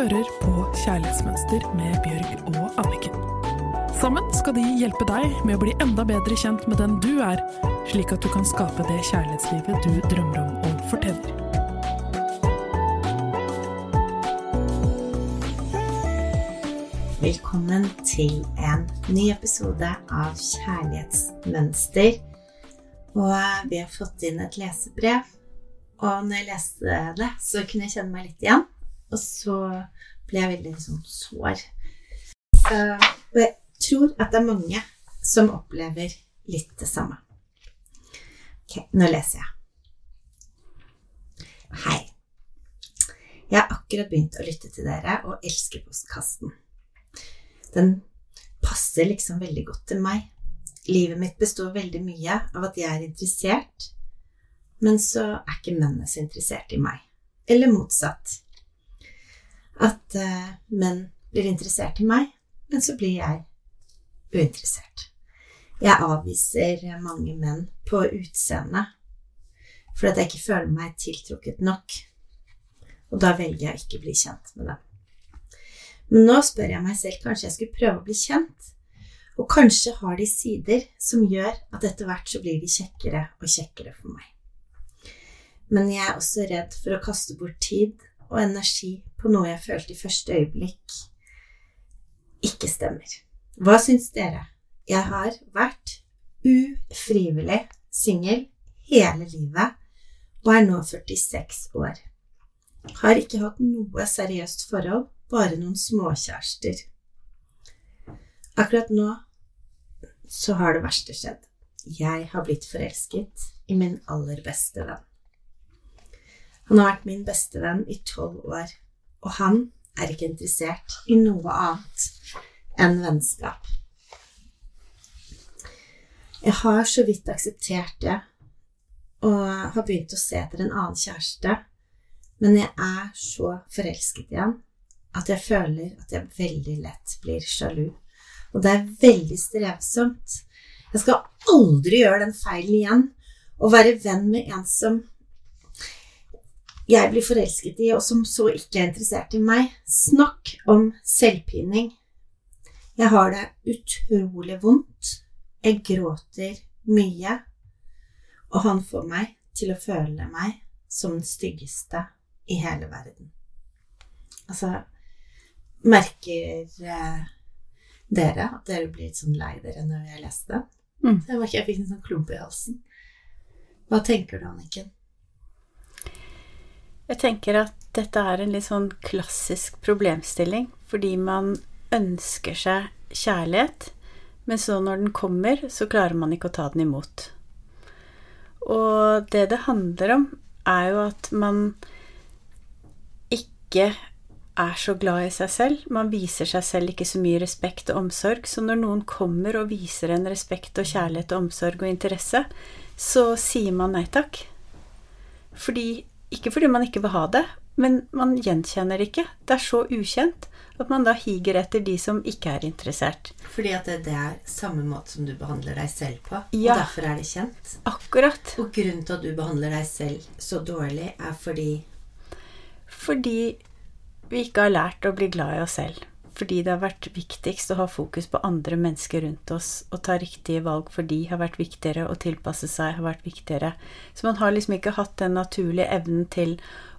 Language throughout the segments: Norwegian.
hører på Kjærlighetsmønster med Bjørg og Anniken. Sammen skal de hjelpe deg med å bli enda bedre kjent med den du er, slik at du kan skape det kjærlighetslivet du drømmer om og fortjener. Velkommen til en ny episode av Kjærlighetsmønster. Og vi har fått inn et lesebrev. Og når jeg leste det, så kunne jeg kjenne meg litt igjen. Og så ble jeg veldig sånn sår. Så, og jeg tror at det er mange som opplever litt det samme. Ok, nå leser jeg. Hei. Jeg har akkurat begynt å lytte til dere og elsker postkasten. Den passer liksom veldig godt til meg. Livet mitt består veldig mye av at jeg er interessert, men så er ikke mennene så interessert i meg. Eller motsatt. At uh, menn blir interessert i meg, men så blir jeg uinteressert. Jeg avviser mange menn på utseendet fordi at jeg ikke føler meg tiltrukket nok. Og da velger jeg å ikke bli kjent med dem. Men nå spør jeg meg selv kanskje jeg skulle prøve å bli kjent. Og kanskje har de sider som gjør at etter hvert så blir de kjekkere og kjekkere for meg. Men jeg er også redd for å kaste bort tid og energi på noe jeg følte i første øyeblikk ikke stemmer. Hva syns dere? Jeg har vært ufrivillig singel hele livet og er nå 46 år. Har ikke hatt noe seriøst forhold, bare noen småkjærester. Akkurat nå så har det verste skjedd. Jeg har blitt forelsket i min aller beste venn. Han har vært min beste venn i tolv år, og han er ikke interessert i noe annet enn vennskap. Jeg har så vidt akseptert det og har begynt å se etter en annen kjæreste, men jeg er så forelsket igjen at jeg føler at jeg veldig lett blir sjalu. Og det er veldig strevsomt. Jeg skal aldri gjøre den feilen igjen å være venn med en som jeg blir forelsket i, og som så ikke er interessert i meg. Snakk om selvpining. Jeg har det utrolig vondt. Jeg gråter mye. Og han får meg til å føle meg som den styggeste i hele verden. Altså Merker eh, dere at dere blir litt sånn lei dere når jeg leste det? Mm. Jeg jeg fikk en sånn klump i halsen. Hva tenker du, Anniken? Jeg tenker at dette er en litt sånn klassisk problemstilling, fordi man ønsker seg kjærlighet, men så når den kommer, så klarer man ikke å ta den imot. Og det det handler om, er jo at man ikke er så glad i seg selv. Man viser seg selv ikke så mye respekt og omsorg. Så når noen kommer og viser en respekt og kjærlighet og omsorg og interesse, så sier man nei takk. Fordi, ikke fordi man ikke vil ha det, men man gjenkjenner det ikke. Det er så ukjent at man da higer etter de som ikke er interessert. Fordi at det, det er samme måte som du behandler deg selv på, Ja. og derfor er det kjent. Akkurat. Og grunnen til at du behandler deg selv så dårlig, er fordi Fordi vi ikke har lært å bli glad i oss selv. Fordi det har vært viktigst å ha fokus på andre mennesker rundt oss og ta riktige valg for de har vært viktigere, og tilpasse seg har vært viktigere. Så man har liksom ikke hatt den naturlige evnen til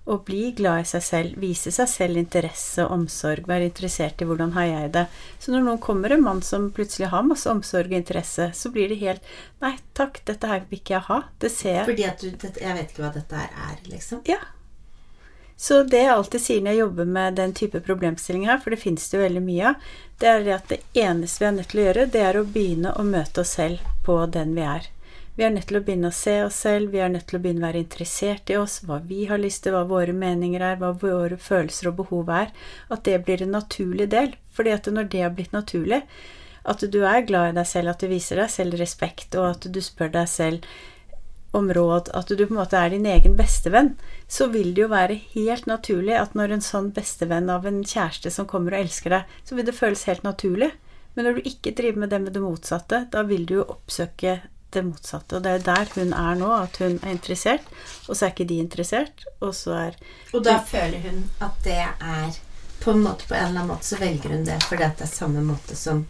å bli glad i seg selv, vise seg selv interesse og omsorg, være interessert i hvordan har jeg det. Så når noen kommer, en mann som plutselig har masse omsorg og interesse, så blir det helt Nei takk, dette her vil ikke jeg ha. Det ser jeg. Fordi at du Jeg vet ikke hva dette her er, liksom. Ja. Så det jeg alltid sier når jeg jobber med den type problemstilling her, for det finnes det jo veldig mye av, det er at det eneste vi er nødt til å gjøre, det er å begynne å møte oss selv på den vi er. Vi er nødt til å begynne å se oss selv, vi er nødt til å begynne å være interessert i oss, hva vi har lyst til, hva våre meninger er, hva våre følelser og behov er. At det blir en naturlig del. fordi at når det har blitt naturlig, at du er glad i deg selv, at du viser deg selv respekt, og at du spør deg selv om råd, at du på en måte er din egen bestevenn, så vil det jo være helt naturlig at når en sånn bestevenn av en kjæreste som kommer og elsker deg, så vil det føles helt naturlig. Men når du ikke driver med det med det motsatte, da vil du jo oppsøke det motsatte. Og det er der hun er nå, at hun er interessert, og så er ikke de interessert, og så er Og da føler hun at det er på en måte på en eller annen måte så velger hun det fordi det er samme måte som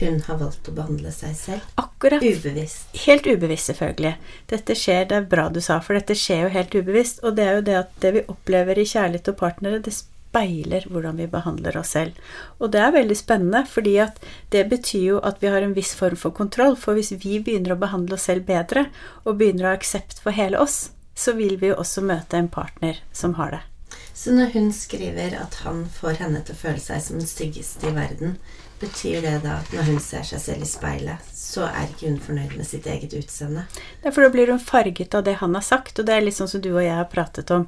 hun har valgt å behandle seg selv. Akkurat. Ubevisst. Helt ubevisst, selvfølgelig. Dette skjer, det er bra du sa, for dette skjer jo helt ubevisst. Og det er jo det at det vi opplever i kjærlighet og partnere, det speiler hvordan vi behandler oss selv. Og det er veldig spennende, fordi at det betyr jo at vi har en viss form for kontroll. For hvis vi begynner å behandle oss selv bedre, og begynner å ha aksept for hele oss, så vil vi jo også møte en partner som har det. Så når hun skriver at han får henne til å føle seg som den styggeste i verden, betyr det da at når hun ser seg selv i speilet, så er ikke hun fornøyd med sitt eget utseende? Derfor da blir hun farget av det han har sagt, og det er litt sånn som du og jeg har pratet om,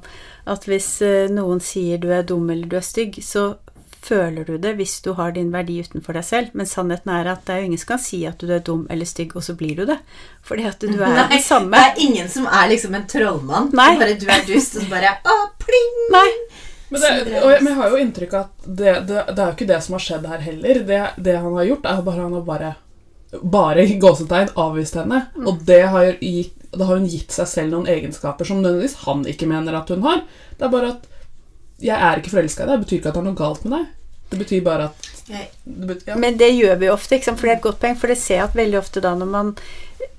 at hvis eh, noen sier du er dum eller du er stygg, så føler du det hvis du har din verdi utenfor deg selv. Men sannheten er at det er jo ingen som kan si at du er dum eller stygg, og så blir du det. Fordi at du er Nei, den samme. Det er ingen som er liksom en trollmann. Nei. Bare du er dust, og så bare Å, pling! Nei. Men, det, og jeg, men jeg har jo inntrykk av at det, det, det er jo ikke det som har skjedd her heller. Det, det han har gjort, er bare han har bare bare gåsetegn avvist henne. Og det har, gitt, da har hun gitt seg selv noen egenskaper som nødvendigvis han ikke mener at hun har. Det er bare at 'jeg er ikke forelska i deg'. Det betyr ikke at det er noe galt med deg. Det betyr bare at det betyr, ja. Men det gjør vi ofte, ikke sant? for det er et godt poeng. For det ser jeg at veldig ofte da når man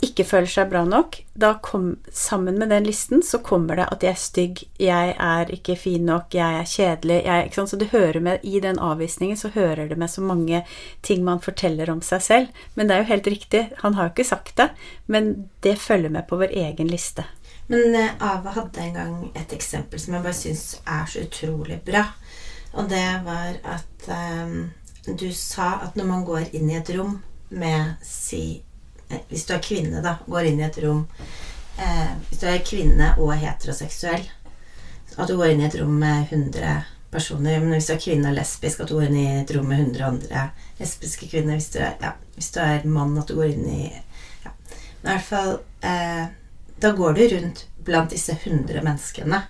ikke føler seg bra nok, da kom, sammen med den listen så kommer det at jeg er stygg, jeg er ikke fin nok, jeg er kjedelig jeg, ikke sant? Så det hører med, I den avvisningen så hører det med så mange ting man forteller om seg selv. Men det er jo helt riktig, han har jo ikke sagt det, men det følger med på vår egen liste. Men eh, Ava hadde en gang et eksempel som jeg bare syns er så utrolig bra. Og det var at um, du sa at når man går inn i et rom med si eh, Hvis du er kvinne, da, går inn i et rom eh, Hvis du er kvinne og heteroseksuell, at du går inn i et rom med 100 personer. Men hvis du er kvinne og lesbisk, at du går inn i et rom med 100 andre lesbiske kvinner. Hvis du er, ja, hvis du er mann, at du går inn i ja. Men i hvert fall eh, Da går du rundt blant disse 100 menneskene.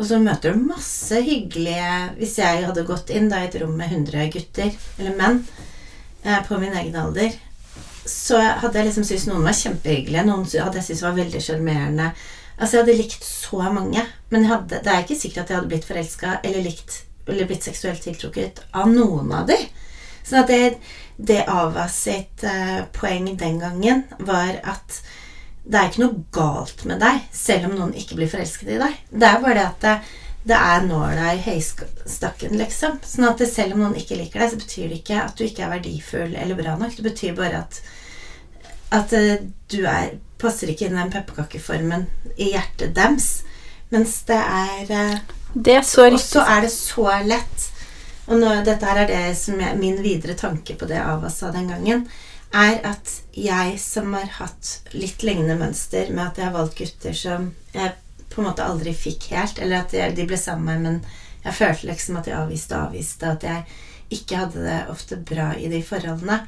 Og så møter du masse hyggelige Hvis jeg hadde gått inn da i et rom med 100 gutter, eller menn, eh, på min egen alder, så hadde jeg liksom syntes noen var kjempehyggelige. Noen hadde jeg syntes var veldig sjarmerende. Altså, jeg hadde likt så mange. Men hadde, det er ikke sikkert at jeg hadde blitt forelska eller, likt- eller blitt seksuelt tiltrukket av noen av de. Sånn at det, det Ava sitt eh, poeng den gangen var at det er ikke noe galt med deg, selv om noen ikke blir forelsket i deg. Det er bare det at det, det er nåla i høystakken, liksom. Sånn at det, selv om noen ikke liker deg, så betyr det ikke at du ikke er verdifull eller bra nok. Det betyr bare at at eh, du er passer ikke inn i den pepperkakeformen i hjertet dems. Mens det er eh, Det er så Og så er det så lett. Og nå, dette her er det som er min videre tanke på det Ava sa den gangen, er at jeg som har hatt litt lignende mønster med at jeg har valgt gutter som jeg på en måte aldri fikk helt, eller at de ble sammen med meg, men jeg følte liksom at jeg avviste og avviste, at jeg ikke hadde det ofte bra i de forholdene,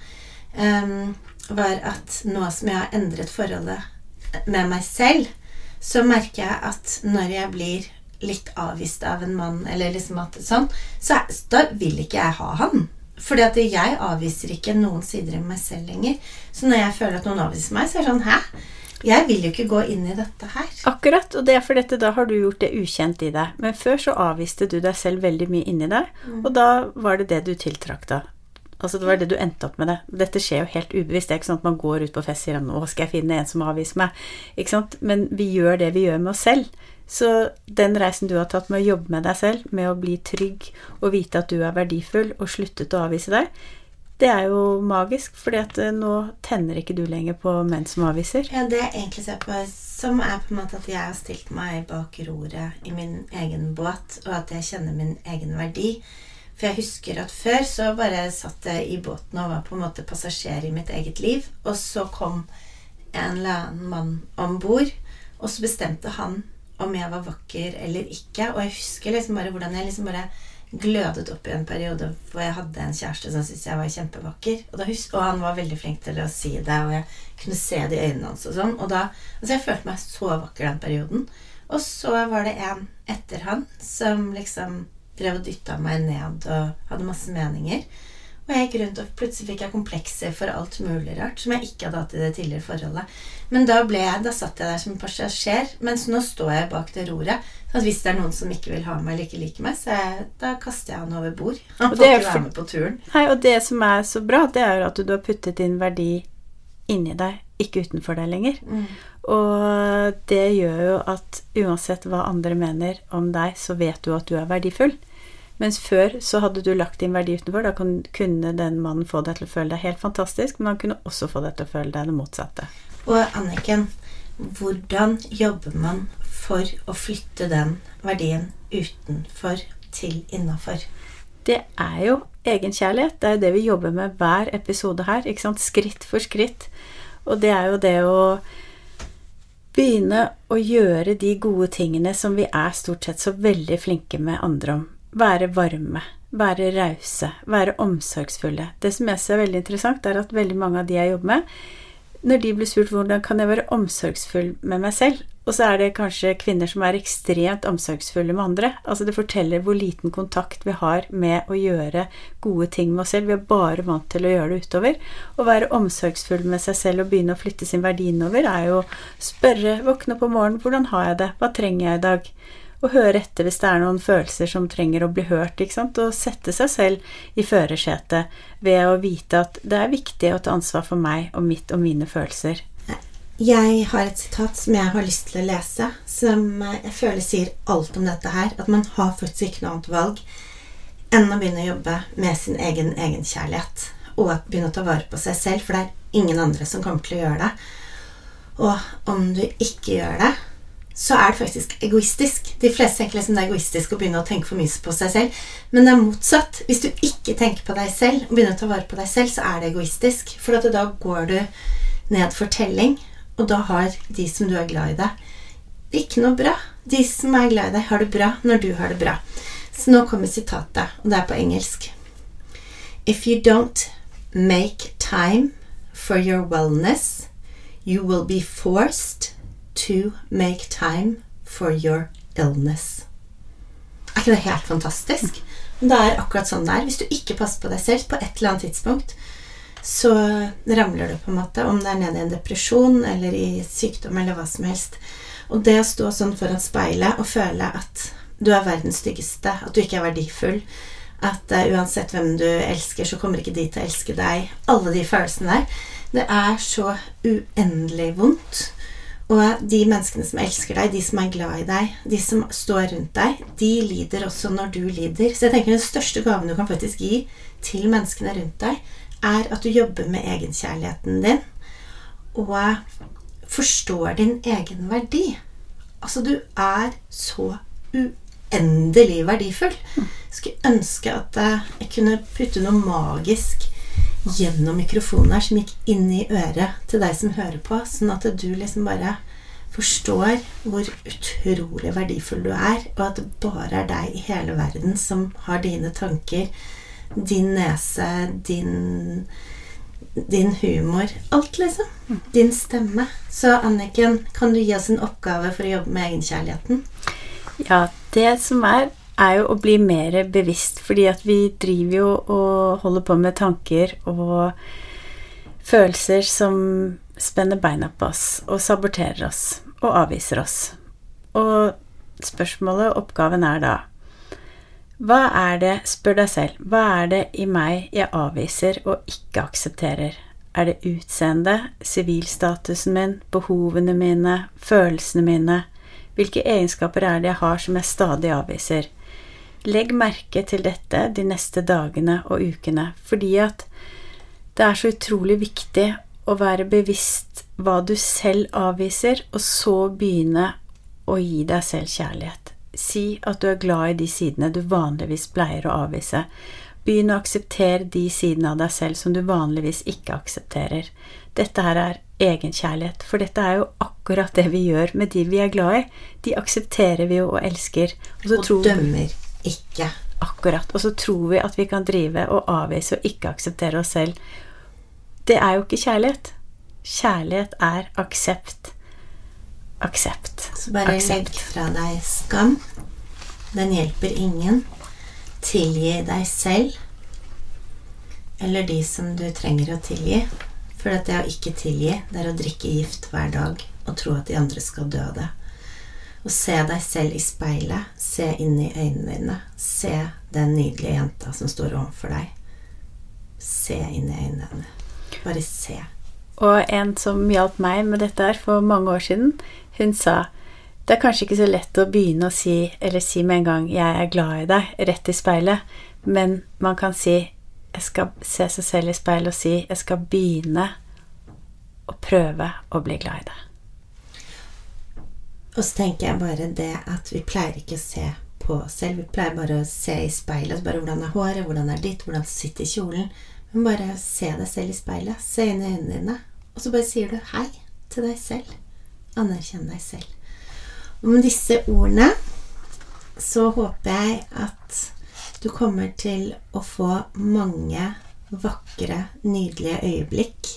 um, var at nå som jeg har endret forholdet med meg selv, så merker jeg at når jeg blir litt avvist av en mann, eller liksom at sånn, så da vil ikke jeg ha han. Fordi at jeg avviser ikke noen sider i meg selv lenger. Så når jeg føler at noen avviser meg, så er det sånn Hæ? Jeg vil jo ikke gå inn i dette her. Akkurat, og det er for dette, da har du gjort det ukjent i deg. Men før så avviste du deg selv veldig mye inni deg, og da var det det du tiltrakk deg. Altså det var det du endte opp med det. Dette skjer jo helt ubevisst. Det er ikke sånn at man går ut på fest og sier 'nå skal jeg finne en som avviser meg'. Ikke sant? Men vi gjør det vi gjør med oss selv. Så den reisen du har tatt med å jobbe med deg selv, med å bli trygg og vite at du er verdifull, og sluttet å avvise deg, det er jo magisk, fordi at eh, nå tenner ikke du lenger på menn som avviser. Ja, det jeg egentlig ser på, som er på en måte at jeg har stilt meg bak roret i min egen båt, og at jeg kjenner min egen verdi. For jeg husker at før så bare satt jeg i båten og var på en måte passasjer i mitt eget liv. Og så kom en eller annen mann om bord, og så bestemte han om jeg var vakker eller ikke. Og jeg husker liksom bare hvordan jeg liksom bare glødet opp i en periode hvor jeg hadde en kjæreste som syntes jeg var kjempevakker. Og, og han var veldig flink til å si det, og jeg kunne se det i øynene hans og sånn. Og da, altså jeg følte meg så vakker den perioden. Og så var det en etter han som liksom drev og dytta meg ned og hadde masse meninger. Og jeg gikk rundt og plutselig fikk jeg komplekser for alt mulig rart som jeg ikke hadde hatt i det tidligere forholdet. Men da, ble jeg, da satt jeg der som passasjer, mens nå står jeg bak det roret. Så hvis det er noen som ikke vil ha meg eller ikke liker meg, så jeg, da kaster jeg han over bord. Han får ikke være med på turen. Nei, og det som er så bra, det er jo at du har puttet din verdi inni deg, ikke utenfor deg lenger. Og det gjør jo at uansett hva andre mener om deg, så vet du at du er verdifull. Mens før så hadde du lagt din verdi utenfor. Da kunne den mannen få deg til å føle deg helt fantastisk, men han kunne også få deg til å føle deg det motsatte. Og Anniken, hvordan jobber man for å flytte den verdien utenfor til innafor? Det er jo egenkjærlighet. Det er jo det vi jobber med hver episode her. ikke sant? Skritt for skritt. Og det er jo det å begynne å gjøre de gode tingene som vi er stort sett så veldig flinke med andre om. Være varme, være rause, være omsorgsfulle. Det som jeg ser er veldig interessant, er at veldig mange av de jeg jobber med, når de blir spurt hvordan kan jeg være omsorgsfull med meg selv, og så er det kanskje kvinner som er ekstremt omsorgsfulle med andre. Altså det forteller hvor liten kontakt vi har med å gjøre gode ting med oss selv. Vi er bare vant til å gjøre det utover. Å være omsorgsfull med seg selv og begynne å flytte sin verdi innover er jo å spørre, våkne opp om morgenen, hvordan har jeg det, hva trenger jeg i dag? Og høre etter hvis det er noen følelser som trenger å bli hørt, ikke sant? og sette seg selv i førersetet ved å vite at det er viktig å ta ansvar for meg og mitt og mine følelser. Jeg har et sitat som jeg har lyst til å lese, som jeg føler sier alt om dette her. At man har faktisk ikke noe annet valg enn å begynne å jobbe med sin egen egenkjærlighet. Og begynne å ta vare på seg selv, for det er ingen andre som kommer til å gjøre det. Og om du ikke gjør det, så er det faktisk egoistisk. De fleste tenker liksom det er egoistisk å begynne å tenke for mye på seg selv. Men det er motsatt. Hvis du ikke tenker på deg selv og begynner å ta vare på deg selv, så er det egoistisk. For da går du ned for telling, og da har de som du er glad i deg, ikke noe bra. De som er glad i deg, har det bra når du har det bra. Så nå kommer sitatet, og det er på engelsk. If you don't make time for your wellness, you will be forced to make time for your illness. Er ikke det helt fantastisk? Det er akkurat sånn det er. Hvis du ikke passer på deg selv på et eller annet tidspunkt, så ramler du på en måte, om det er nede i en depresjon eller i sykdom eller hva som helst. Og det å stå sånn foran speilet og føle at du er verdens styggeste, at du ikke er verdifull, at uh, uansett hvem du elsker, så kommer ikke de til å elske deg, alle de følelsene der, det er så uendelig vondt. Og de menneskene som elsker deg, de som er glad i deg, de som står rundt deg, de lider også når du lider. Så jeg tenker den største gaven du kan faktisk gi til menneskene rundt deg, er at du jobber med egenkjærligheten din og forstår din egen verdi. Altså, du er så uendelig verdifull. Jeg skulle ønske at jeg kunne putte noe magisk gjennom mikrofonen her som gikk inn i øret til deg som hører på, sånn at du liksom bare forstår hvor utrolig verdifull du er, og at det bare er deg i hele verden som har dine tanker, din nese, din din humor. Alt, liksom. Din stemme. Så Anniken, kan du gi oss en oppgave for å jobbe med egenkjærligheten? Ja, det som er, er jo å bli mer bevisst, fordi at vi driver jo og holder på med tanker og følelser som spenner beina på oss og saboterer oss og avviser oss. Og spørsmålet, oppgaven, er da Hva er det, spør deg selv, hva er det i meg jeg avviser og ikke aksepterer? Er det utseendet, sivilstatusen min, behovene mine, følelsene mine? Hvilke egenskaper er det jeg har som jeg stadig avviser? Legg merke til dette de neste dagene og ukene, fordi at det er så utrolig viktig å være bevisst hva du selv avviser, og så begynne å gi deg selv kjærlighet. Si at du er glad i de sidene du vanligvis pleier å avvise. Begynn å akseptere de sidene av deg selv som du vanligvis ikke aksepterer. Dette her er egenkjærlighet, for dette er jo akkurat det vi gjør med de vi er glad i. De aksepterer vi jo og elsker. Og, så Og dømmer ikke. Akkurat. Og så tror vi at vi kan drive og avvise og ikke akseptere oss selv. Det er jo ikke kjærlighet. Kjærlighet er aksept. Aksept. Så bare legg fra deg skam. Den hjelper ingen. Tilgi deg selv. eller de som du trenger å tilgi. For det å ikke tilgi, det er å drikke gift hver dag og tro at de andre skal dø av det. Og se deg selv i speilet, se inn i øynene dine, se den nydelige jenta som står overfor deg. Se inn i øynene henne. Bare se. Og en som hjalp meg med dette her for mange år siden, hun sa det er kanskje ikke så lett å begynne å si, eller si med en gang 'jeg er glad i deg', rett i speilet, men man kan si jeg skal se seg selv i speilet og si jeg skal begynne å prøve å bli glad i deg. Og så tenker jeg bare det at vi pleier ikke å se på oss selv. Vi pleier bare å se i speilet. Bare hvordan er håret, hvordan er ditt, hvordan sitter kjolen. Men bare se deg selv i speilet. Se inn i øynene dine. Og så bare sier du hei til deg selv. Anerkjenn deg selv. Og med disse ordene så håper jeg at du kommer til å få mange vakre, nydelige øyeblikk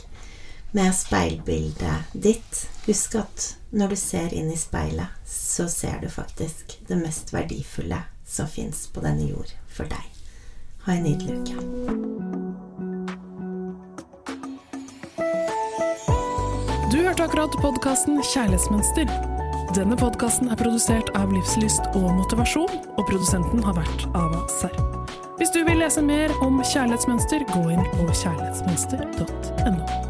med speilbildet ditt. Husk at når du ser inn i speilet, så ser du faktisk det mest verdifulle som fins på denne jord for deg. Ha en nydelig uke. Du hørte akkurat podkasten Kjærlighetsmønster. Denne podkasten er produsert av Livslyst og Motivasjon, og produsenten har vært Ava Serr. Hvis du vil lese mer om kjærlighetsmønster, gå inn på kjærlighetsmønster.no.